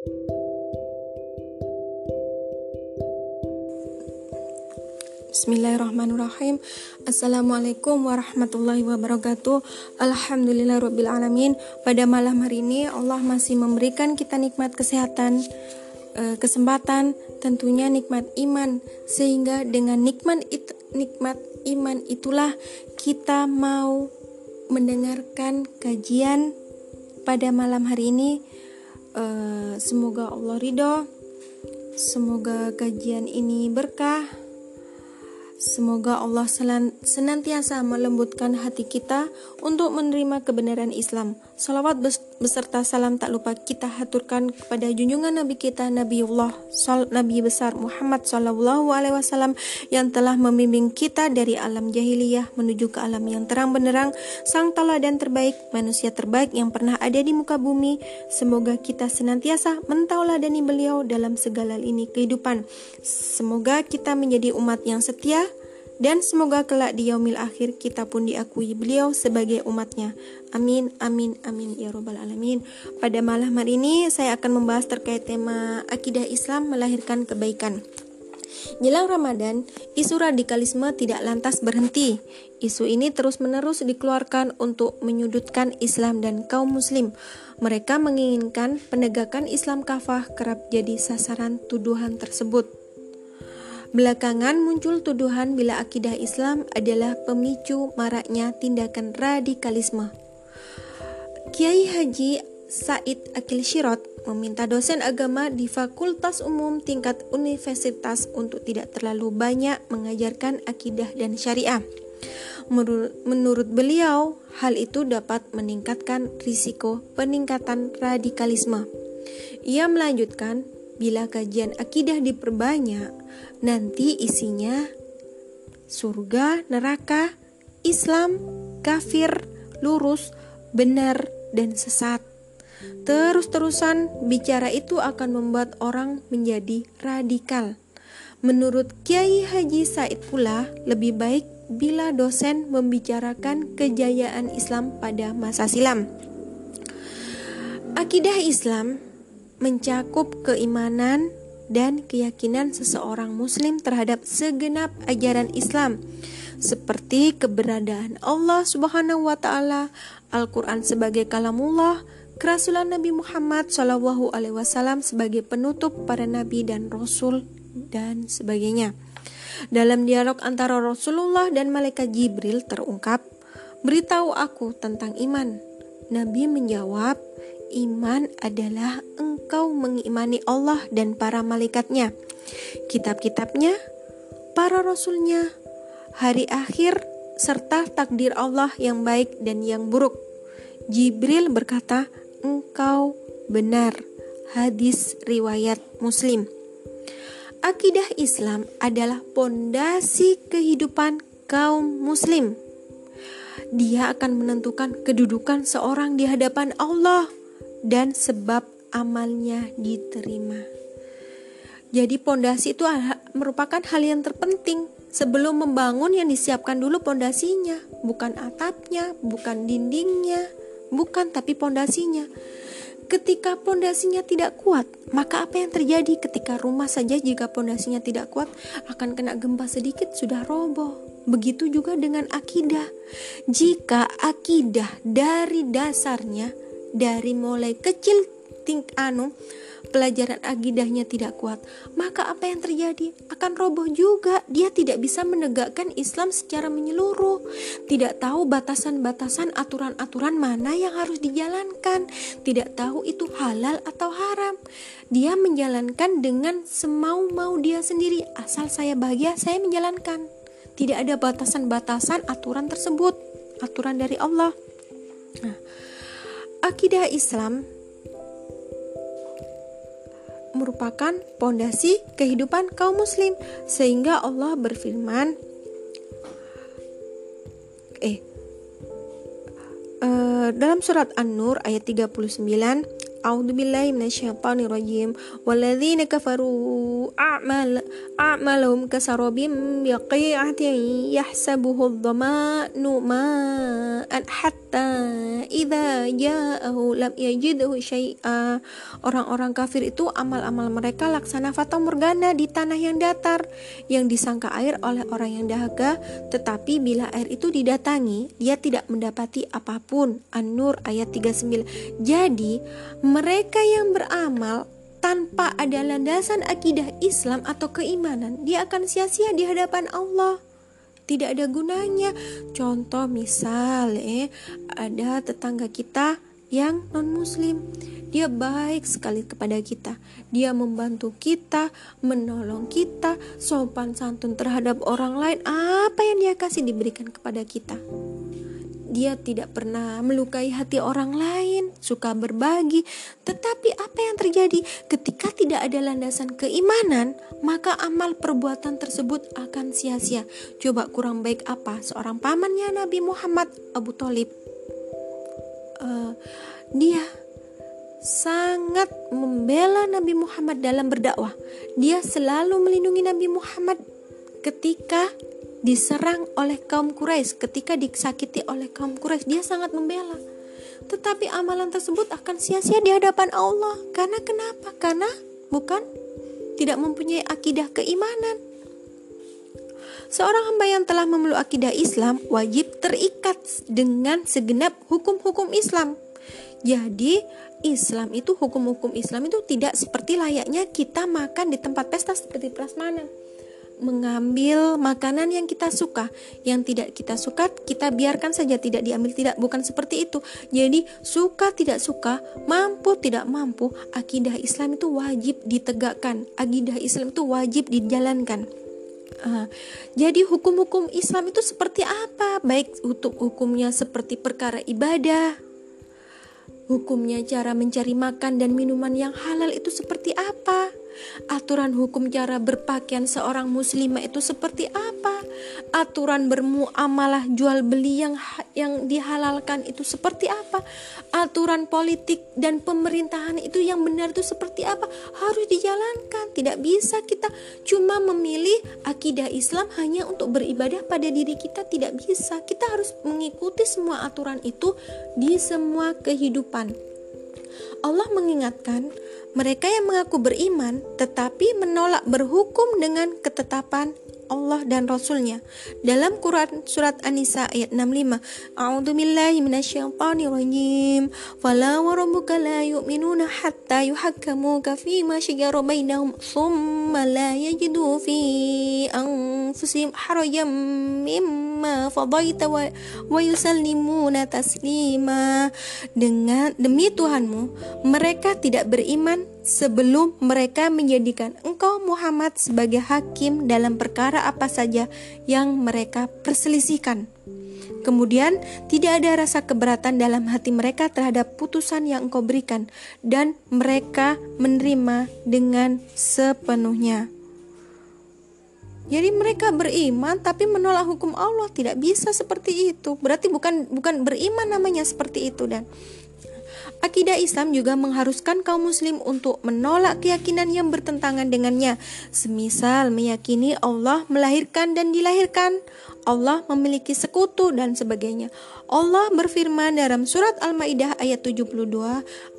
Bismillahirrahmanirrahim. Assalamualaikum warahmatullahi wabarakatuh. Alhamdulillahirrabbilalamin Pada malam hari ini Allah masih memberikan kita nikmat kesehatan eh, Kesempatan tentunya nikmat iman. Sehingga dengan nikmat, it, nikmat iman itulah Kita mau mendengarkan kajian pada malam hari ini eh, Semoga Allah ridho Semoga kajian ini berkah Semoga Allah senantiasa melembutkan hati kita untuk menerima kebenaran Islam. Salawat beserta salam tak lupa kita haturkan kepada junjungan Nabi kita Nabiullah Nabi besar Muhammad Sallallahu Alaihi Wasallam yang telah membimbing kita dari alam jahiliyah menuju ke alam yang terang benderang, sang teladan terbaik, manusia terbaik yang pernah ada di muka bumi. Semoga kita senantiasa mentauladani beliau dalam segala lini kehidupan. Semoga kita menjadi umat yang setia dan semoga kelak di yaumil akhir kita pun diakui beliau sebagai umatnya. Amin, amin, amin ya robbal alamin. Pada malam hari ini saya akan membahas terkait tema akidah Islam melahirkan kebaikan. Jelang Ramadan, isu radikalisme tidak lantas berhenti. Isu ini terus-menerus dikeluarkan untuk menyudutkan Islam dan kaum muslim. Mereka menginginkan penegakan Islam kafah kerap jadi sasaran tuduhan tersebut. Belakangan muncul tuduhan bila akidah Islam adalah pemicu maraknya tindakan radikalisme. Kiai Haji Said Akil Shirot meminta dosen agama di Fakultas Umum tingkat universitas untuk tidak terlalu banyak mengajarkan akidah dan syariah. Menurut beliau, hal itu dapat meningkatkan risiko peningkatan radikalisme. Ia melanjutkan, bila kajian akidah diperbanyak, nanti isinya surga, neraka, Islam, kafir, lurus, benar, dan sesat. Terus-terusan bicara itu akan membuat orang menjadi radikal. Menurut Kiai Haji Said pula, lebih baik bila dosen membicarakan kejayaan Islam pada masa silam. Akidah Islam mencakup keimanan, dan keyakinan seseorang muslim terhadap segenap ajaran Islam seperti keberadaan Allah Subhanahu wa taala, Al-Qur'an sebagai kalamullah, kerasulan Nabi Muhammad Shallallahu alaihi wasallam sebagai penutup para nabi dan rasul dan sebagainya. Dalam dialog antara Rasulullah dan malaikat Jibril terungkap, "Beritahu aku tentang iman." Nabi menjawab, "Iman adalah engkau mengimani Allah dan para malaikatnya, kitab-kitabnya, para rasulnya, hari akhir, serta takdir Allah yang baik dan yang buruk. Jibril berkata, engkau benar. Hadis riwayat Muslim. Akidah Islam adalah pondasi kehidupan kaum muslim. Dia akan menentukan kedudukan seorang di hadapan Allah dan sebab amalnya diterima. Jadi pondasi itu merupakan hal yang terpenting. Sebelum membangun yang disiapkan dulu pondasinya, bukan atapnya, bukan dindingnya, bukan tapi pondasinya. Ketika pondasinya tidak kuat, maka apa yang terjadi ketika rumah saja jika pondasinya tidak kuat akan kena gempa sedikit sudah roboh. Begitu juga dengan akidah. Jika akidah dari dasarnya dari mulai kecil ting anu pelajaran agidahnya tidak kuat, maka apa yang terjadi? Akan roboh juga. Dia tidak bisa menegakkan Islam secara menyeluruh. Tidak tahu batasan-batasan aturan-aturan mana yang harus dijalankan. Tidak tahu itu halal atau haram. Dia menjalankan dengan semau-mau dia sendiri. Asal saya bahagia, saya menjalankan. Tidak ada batasan-batasan aturan tersebut. Aturan dari Allah. Nah, akidah Islam merupakan pondasi kehidupan kaum muslim sehingga Allah berfirman eh uh, dalam surat An-Nur ayat 39 Orang-orang kafir itu amal-amal mereka laksana fata morgana di tanah yang datar yang disangka air oleh orang yang dahaga, tetapi bila air itu didatangi, dia tidak mendapati apa pun. An-Nur ayat 39. Jadi mereka yang beramal tanpa ada landasan akidah Islam atau keimanan, dia akan sia-sia di hadapan Allah. Tidak ada gunanya. Contoh misal, eh, ada tetangga kita yang non-muslim. Dia baik sekali kepada kita. Dia membantu kita, menolong kita, sopan santun terhadap orang lain. Apa yang dia kasih diberikan kepada kita dia tidak pernah melukai hati orang lain, suka berbagi. Tetapi apa yang terjadi ketika tidak ada landasan keimanan, maka amal perbuatan tersebut akan sia-sia. Coba kurang baik apa seorang pamannya Nabi Muhammad Abu Talib. Uh, dia sangat membela Nabi Muhammad dalam berdakwah. Dia selalu melindungi Nabi Muhammad ketika diserang oleh kaum Quraisy, ketika disakiti oleh kaum Quraisy, dia sangat membela. Tetapi amalan tersebut akan sia-sia di hadapan Allah. Karena kenapa? Karena bukan tidak mempunyai akidah keimanan. Seorang hamba yang telah memeluk akidah Islam wajib terikat dengan segenap hukum-hukum Islam. Jadi, Islam itu hukum-hukum Islam itu tidak seperti layaknya kita makan di tempat pesta seperti prasmanan mengambil makanan yang kita suka, yang tidak kita suka kita biarkan saja tidak diambil tidak bukan seperti itu. Jadi suka tidak suka, mampu tidak mampu, akidah Islam itu wajib ditegakkan. Akidah Islam itu wajib dijalankan. Uh, jadi hukum-hukum Islam itu seperti apa? Baik untuk hukumnya seperti perkara ibadah, hukumnya cara mencari makan dan minuman yang halal itu seperti apa? Aturan hukum cara berpakaian seorang muslimah itu seperti apa? Aturan bermuamalah jual beli yang yang dihalalkan itu seperti apa? Aturan politik dan pemerintahan itu yang benar itu seperti apa? Harus dijalankan. Tidak bisa kita cuma memilih akidah Islam hanya untuk beribadah pada diri kita tidak bisa. Kita harus mengikuti semua aturan itu di semua kehidupan. Allah mengingatkan mereka yang mengaku beriman tetapi menolak berhukum dengan ketetapan Allah dan Rasulnya. Dalam Quran surat An-Nisa ayat 65, A'udzu billahi minasyaitonir rajim. Fala wa rabbuka la yu'minuna hatta yuhakkamuka fi ma bainahum thumma la yajidu fi anfusihim harajan mimma fadaita wa, wa yusallimuna taslima. Dengan demi Tuhanmu, mereka tidak beriman sebelum mereka menjadikan engkau Muhammad sebagai hakim dalam perkara apa saja yang mereka perselisihkan. Kemudian tidak ada rasa keberatan dalam hati mereka terhadap putusan yang engkau berikan dan mereka menerima dengan sepenuhnya. Jadi mereka beriman tapi menolak hukum Allah tidak bisa seperti itu. Berarti bukan bukan beriman namanya seperti itu dan Akidah Islam juga mengharuskan kaum muslim untuk menolak keyakinan yang bertentangan dengannya. Semisal meyakini Allah melahirkan dan dilahirkan, Allah memiliki sekutu dan sebagainya. Allah berfirman dalam surat Al-Maidah ayat 72,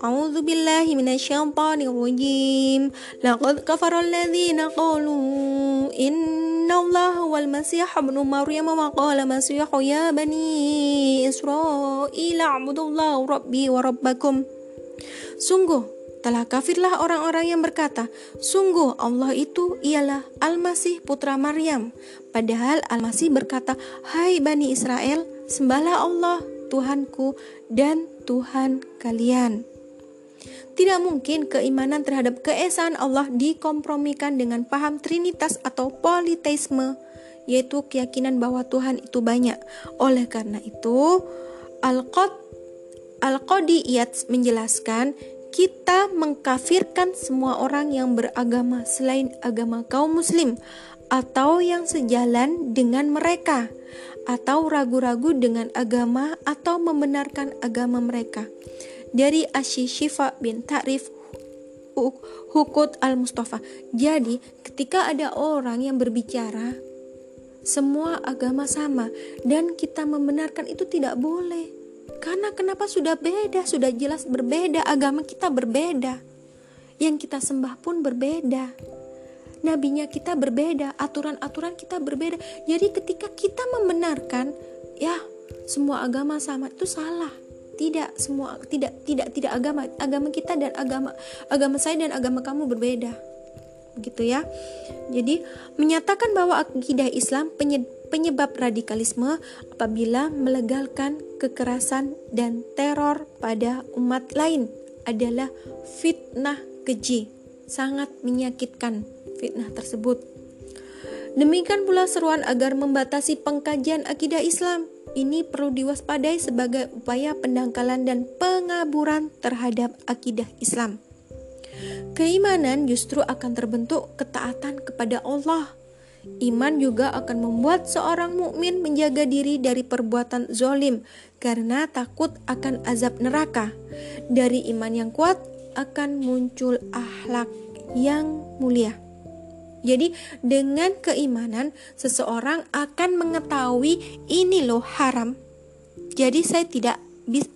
A'udzu billahi minasyaitonir rajim. Laqad kafara alladziina qalu inna Allah wal masih ibnu Maryam wa qala masih ya bani Israil a'budullaha rabbi wa rabbakum. Sungguh telah kafirlah orang-orang yang berkata, Sungguh Allah itu ialah Al-Masih putra Maryam. Padahal Al-Masih berkata, Hai Bani Israel, sembahlah Allah, Tuhanku dan Tuhan kalian. Tidak mungkin keimanan terhadap keesaan Allah dikompromikan dengan paham trinitas atau politeisme, yaitu keyakinan bahwa Tuhan itu banyak. Oleh karena itu, Al-Qad Al-Qadiyat menjelaskan kita mengkafirkan semua orang yang beragama selain agama kaum muslim atau yang sejalan dengan mereka atau ragu-ragu dengan agama atau membenarkan agama mereka. dari Ashishifa bin Ta'rif Hukut al-Mustafa. Jadi, ketika ada orang yang berbicara, semua agama sama dan kita membenarkan itu tidak boleh. Karena kenapa sudah beda, sudah jelas berbeda, agama kita berbeda. Yang kita sembah pun berbeda. Nabinya kita berbeda, aturan-aturan kita berbeda. Jadi ketika kita membenarkan, ya semua agama sama itu salah. Tidak semua tidak tidak tidak agama agama kita dan agama agama saya dan agama kamu berbeda. Gitu ya. Jadi menyatakan bahwa akidah Islam penyebab radikalisme apabila melegalkan kekerasan dan teror pada umat lain adalah fitnah keji. Sangat menyakitkan fitnah tersebut demikian pula seruan agar membatasi pengkajian akidah Islam ini perlu diwaspadai sebagai upaya pendangkalan dan pengaburan terhadap akidah Islam. Keimanan justru akan terbentuk ketaatan kepada Allah. Iman juga akan membuat seorang mukmin menjaga diri dari perbuatan zolim karena takut akan azab neraka. Dari iman yang kuat akan muncul akhlak yang mulia. Jadi dengan keimanan seseorang akan mengetahui ini loh haram. Jadi saya tidak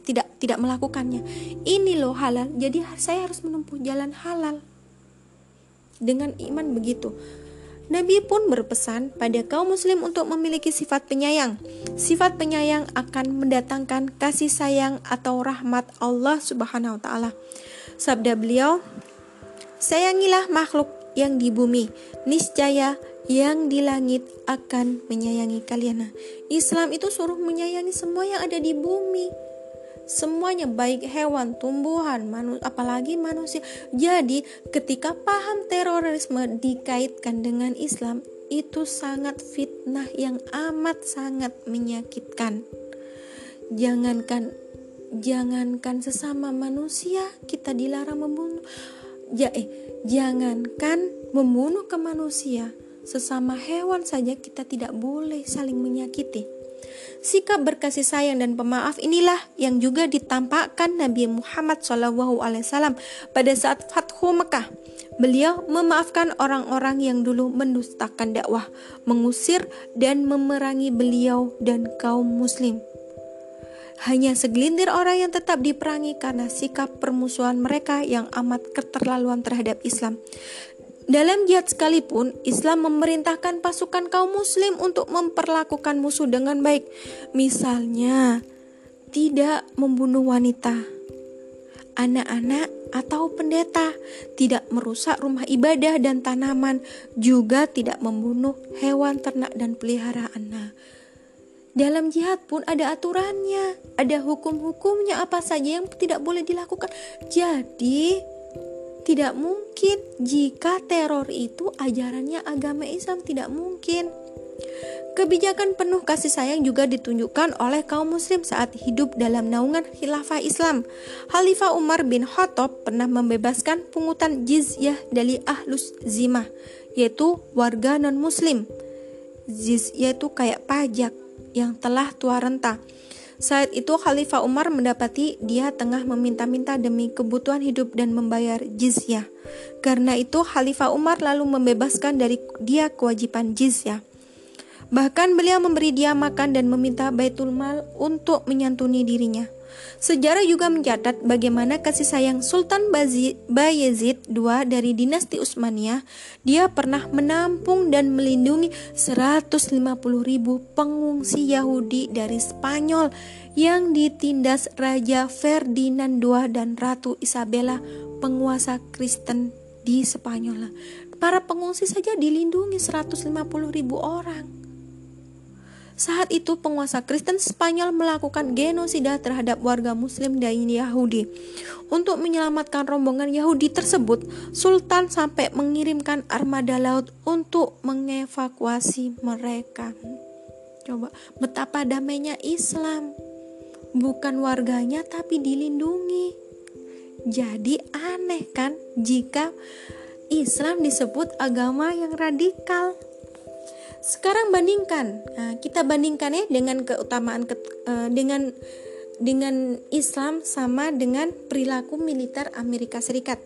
tidak tidak melakukannya. Ini loh halal. Jadi saya harus menempuh jalan halal. Dengan iman begitu. Nabi pun berpesan pada kaum muslim untuk memiliki sifat penyayang. Sifat penyayang akan mendatangkan kasih sayang atau rahmat Allah Subhanahu wa taala. Sabda beliau, "Sayangilah makhluk yang di bumi, niscaya yang di langit akan menyayangi kalian. Nah, Islam itu suruh menyayangi semua yang ada di bumi. Semuanya baik hewan, tumbuhan, manusia, apalagi manusia. Jadi, ketika paham terorisme dikaitkan dengan Islam, itu sangat fitnah yang amat sangat menyakitkan. Jangankan jangankan sesama manusia kita dilarang membunuh. Ya eh Jangankan membunuh ke manusia, sesama hewan saja kita tidak boleh saling menyakiti. Sikap berkasih sayang dan pemaaf inilah yang juga ditampakkan Nabi Muhammad SAW pada saat Fathu Mekah. Beliau memaafkan orang-orang yang dulu mendustakan dakwah, mengusir dan memerangi beliau dan kaum muslim. Hanya segelintir orang yang tetap diperangi karena sikap permusuhan mereka yang amat keterlaluan terhadap Islam. Dalam jihad sekalipun, Islam memerintahkan pasukan kaum muslim untuk memperlakukan musuh dengan baik. Misalnya, tidak membunuh wanita, anak-anak atau pendeta, tidak merusak rumah ibadah dan tanaman, juga tidak membunuh hewan ternak dan peliharaan. Nah, dalam jihad pun ada aturannya, ada hukum-hukumnya apa saja yang tidak boleh dilakukan. Jadi, tidak mungkin jika teror itu ajarannya agama Islam tidak mungkin. Kebijakan penuh kasih sayang juga ditunjukkan oleh kaum muslim saat hidup dalam naungan khilafah Islam. Khalifah Umar bin Khattab pernah membebaskan pungutan jizyah dari ahlus zimah, yaitu warga non-muslim. Jizyah itu kayak pajak yang telah tua renta. Saat itu Khalifah Umar mendapati dia tengah meminta-minta demi kebutuhan hidup dan membayar jizyah. Karena itu Khalifah Umar lalu membebaskan dari dia kewajiban jizyah. Bahkan beliau memberi dia makan dan meminta Baitul Mal untuk menyantuni dirinya. Sejarah juga mencatat bagaimana kasih sayang Sultan Bayezid II dari dinasti Utsmaniyah. Dia pernah menampung dan melindungi 150 ribu pengungsi Yahudi dari Spanyol yang ditindas Raja Ferdinand II dan Ratu Isabella, penguasa Kristen di Spanyol. Para pengungsi saja dilindungi 150 ribu orang. Saat itu penguasa Kristen Spanyol melakukan genosida terhadap warga muslim dan Yahudi. Untuk menyelamatkan rombongan Yahudi tersebut, Sultan sampai mengirimkan armada laut untuk mengevakuasi mereka. Coba betapa damainya Islam. Bukan warganya tapi dilindungi. Jadi aneh kan jika Islam disebut agama yang radikal. Sekarang bandingkan, nah, kita bandingkan ya dengan keutamaan ke, uh, dengan dengan Islam sama dengan perilaku militer Amerika Serikat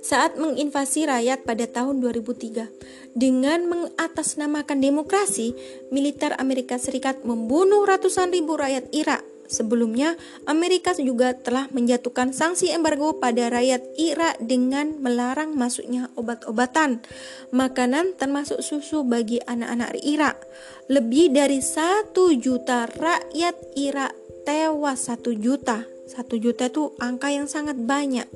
saat menginvasi rakyat pada tahun 2003. Dengan mengatasnamakan demokrasi, militer Amerika Serikat membunuh ratusan ribu rakyat Irak. Sebelumnya, Amerika juga telah menjatuhkan sanksi embargo pada rakyat Irak dengan melarang masuknya obat-obatan, makanan termasuk susu bagi anak-anak Irak. Lebih dari satu juta rakyat Irak tewas satu juta. Satu juta itu angka yang sangat banyak.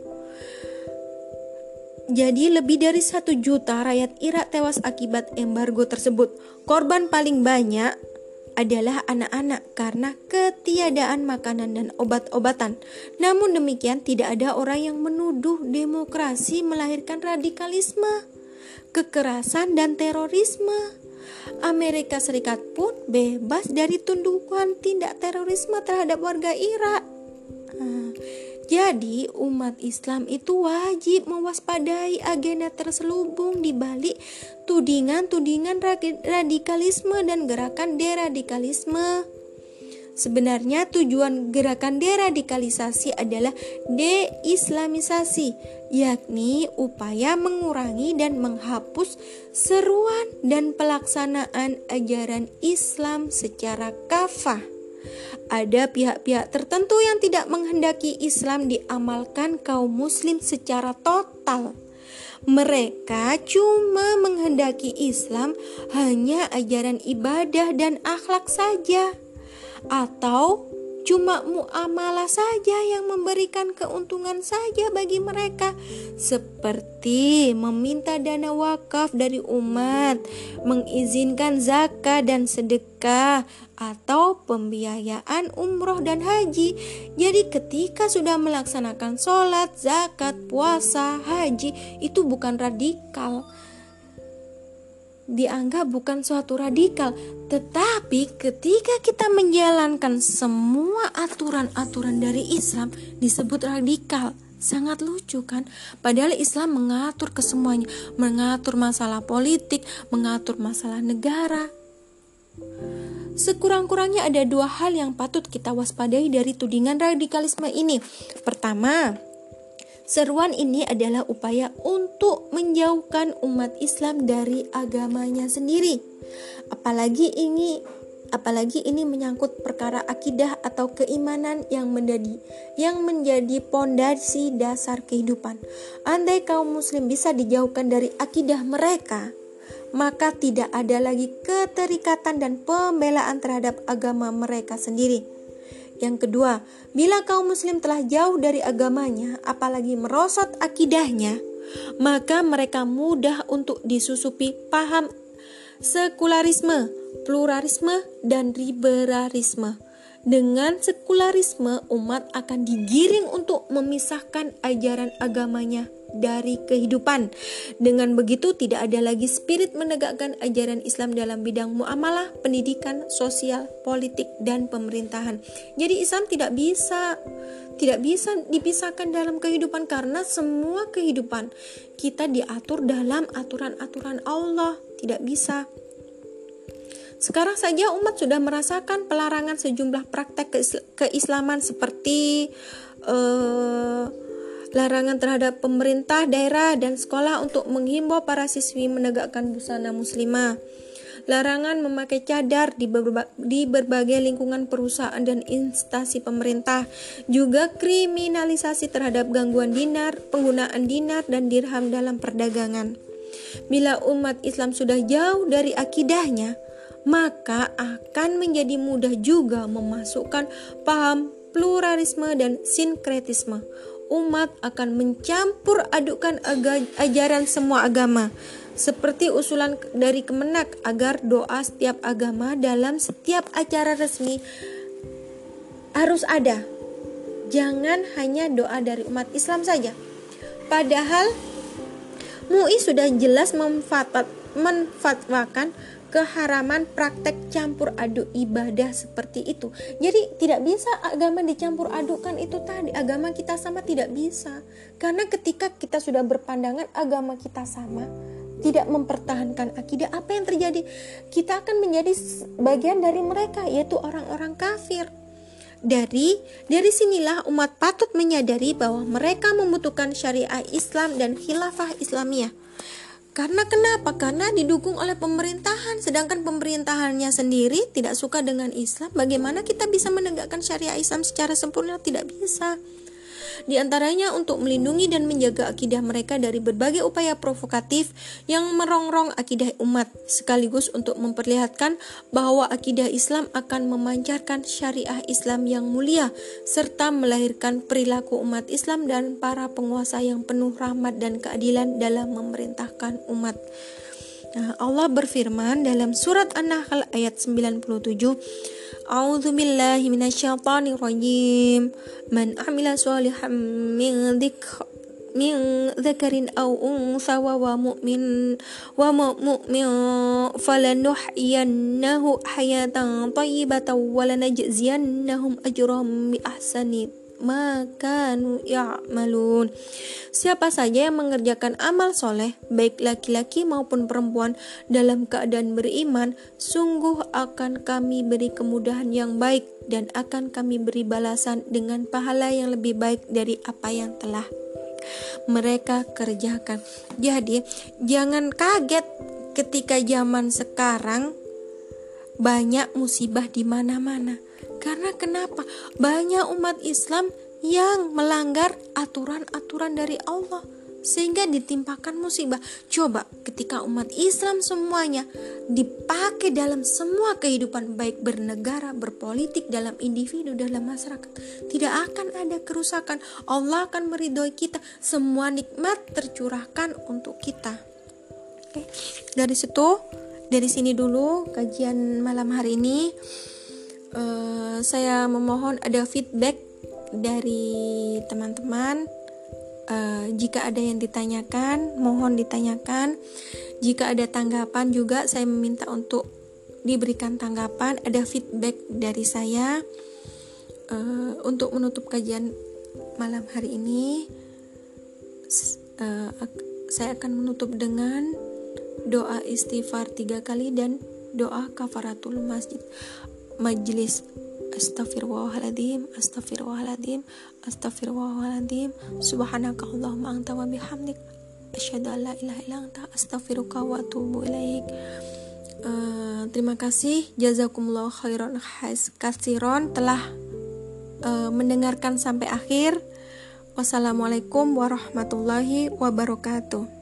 Jadi lebih dari satu juta rakyat Irak tewas akibat embargo tersebut. Korban paling banyak adalah anak-anak karena ketiadaan makanan dan obat-obatan. Namun demikian tidak ada orang yang menuduh demokrasi melahirkan radikalisme, kekerasan dan terorisme. Amerika Serikat pun bebas dari tuduhan tindak terorisme terhadap warga Irak. Jadi, umat Islam itu wajib mewaspadai agenda terselubung di balik tudingan-tudingan radikalisme dan gerakan deradikalisme. Sebenarnya tujuan gerakan deradikalisasi adalah deislamisasi, yakni upaya mengurangi dan menghapus seruan dan pelaksanaan ajaran Islam secara kafah. Ada pihak-pihak tertentu yang tidak menghendaki Islam diamalkan kaum muslim secara total. Mereka cuma menghendaki Islam hanya ajaran ibadah dan akhlak saja atau Cuma muamalah saja yang memberikan keuntungan saja bagi mereka, seperti meminta dana wakaf dari umat, mengizinkan zakat dan sedekah, atau pembiayaan umroh dan haji. Jadi, ketika sudah melaksanakan sholat, zakat, puasa, haji, itu bukan radikal dianggap bukan suatu radikal, tetapi ketika kita menjalankan semua aturan-aturan dari Islam disebut radikal. Sangat lucu kan? Padahal Islam mengatur kesemuanya, mengatur masalah politik, mengatur masalah negara. Sekurang-kurangnya ada dua hal yang patut kita waspadai dari tudingan radikalisme ini. Pertama, Seruan ini adalah upaya untuk menjauhkan umat Islam dari agamanya sendiri. Apalagi ini apalagi ini menyangkut perkara akidah atau keimanan yang menjadi yang menjadi pondasi dasar kehidupan. Andai kaum muslim bisa dijauhkan dari akidah mereka, maka tidak ada lagi keterikatan dan pembelaan terhadap agama mereka sendiri. Yang kedua, bila kaum muslim telah jauh dari agamanya, apalagi merosot akidahnya, maka mereka mudah untuk disusupi paham sekularisme, pluralisme, dan liberalisme. Dengan sekularisme, umat akan digiring untuk memisahkan ajaran agamanya dari kehidupan. Dengan begitu tidak ada lagi spirit menegakkan ajaran Islam dalam bidang muamalah, pendidikan, sosial, politik dan pemerintahan. Jadi Islam tidak bisa tidak bisa dipisahkan dalam kehidupan karena semua kehidupan kita diatur dalam aturan-aturan Allah, tidak bisa. Sekarang saja umat sudah merasakan pelarangan sejumlah praktek keislaman seperti uh, larangan terhadap pemerintah daerah dan sekolah untuk menghimbau para siswi menegakkan busana muslimah, larangan memakai cadar di, berba di berbagai lingkungan perusahaan dan instansi pemerintah, juga kriminalisasi terhadap gangguan dinar, penggunaan dinar dan dirham dalam perdagangan. Bila umat Islam sudah jauh dari akidahnya, maka akan menjadi mudah juga memasukkan paham pluralisme dan sinkretisme umat akan mencampur adukan ajaran semua agama seperti usulan dari Kemenak agar doa setiap agama dalam setiap acara resmi harus ada. Jangan hanya doa dari umat Islam saja. Padahal MUI sudah jelas memfatwakan keharaman praktek campur aduk ibadah seperti itu. Jadi tidak bisa agama dicampur adukkan itu tadi. Agama kita sama tidak bisa. Karena ketika kita sudah berpandangan agama kita sama, tidak mempertahankan akidah, apa yang terjadi? Kita akan menjadi bagian dari mereka yaitu orang-orang kafir. Dari dari sinilah umat patut menyadari bahwa mereka membutuhkan syariah Islam dan khilafah Islamiyah. Karena kenapa? Karena didukung oleh pemerintahan, sedangkan pemerintahannya sendiri tidak suka dengan Islam. Bagaimana kita bisa menegakkan syariah Islam secara sempurna? Tidak bisa di antaranya untuk melindungi dan menjaga akidah mereka dari berbagai upaya provokatif yang merongrong akidah umat, sekaligus untuk memperlihatkan bahwa akidah Islam akan memancarkan syariah Islam yang mulia, serta melahirkan perilaku umat Islam dan para penguasa yang penuh rahmat dan keadilan dalam memerintahkan umat. Nah, Allah berfirman dalam surat An-Nahl ayat 97 أعوذ بالله من الشيطان الرجيم. من عمل صالحا من ذكر من ذكر أو أنثى وهو مؤمن ومؤمن فلنحيينه حياة طيبة ولنجزينهم أجرهم بأحسن makanu ya'malun. Siapa saja yang mengerjakan amal soleh, baik laki-laki maupun perempuan, dalam keadaan beriman, sungguh akan kami beri kemudahan yang baik dan akan kami beri balasan dengan pahala yang lebih baik dari apa yang telah mereka kerjakan. Jadi, jangan kaget ketika zaman sekarang banyak musibah di mana-mana. Karena kenapa? Banyak umat Islam yang melanggar aturan-aturan dari Allah sehingga ditimpakan musibah. Coba ketika umat Islam semuanya dipakai dalam semua kehidupan baik bernegara, berpolitik, dalam individu, dalam masyarakat, tidak akan ada kerusakan. Allah akan meridhoi kita. Semua nikmat tercurahkan untuk kita. Oke. Dari situ, dari sini dulu kajian malam hari ini. Eh, saya memohon ada feedback dari teman-teman. Uh, jika ada yang ditanyakan, mohon ditanyakan. Jika ada tanggapan juga, saya meminta untuk diberikan tanggapan. Ada feedback dari saya uh, untuk menutup kajian malam hari ini. Uh, saya akan menutup dengan doa istighfar tiga kali dan doa kafaratul masjid majelis Astaghfirullahaladzim, astaghfirullahaladzim, astaghfirullahaladzim. Subhanaka Allahumma anta wa bihamdik. Asyhadu an la ilaha anta astaghfiruka wa atubu ilaik. Uh, terima kasih jazakumullah khairan kasiron telah uh, mendengarkan sampai akhir. Wassalamualaikum warahmatullahi wabarakatuh.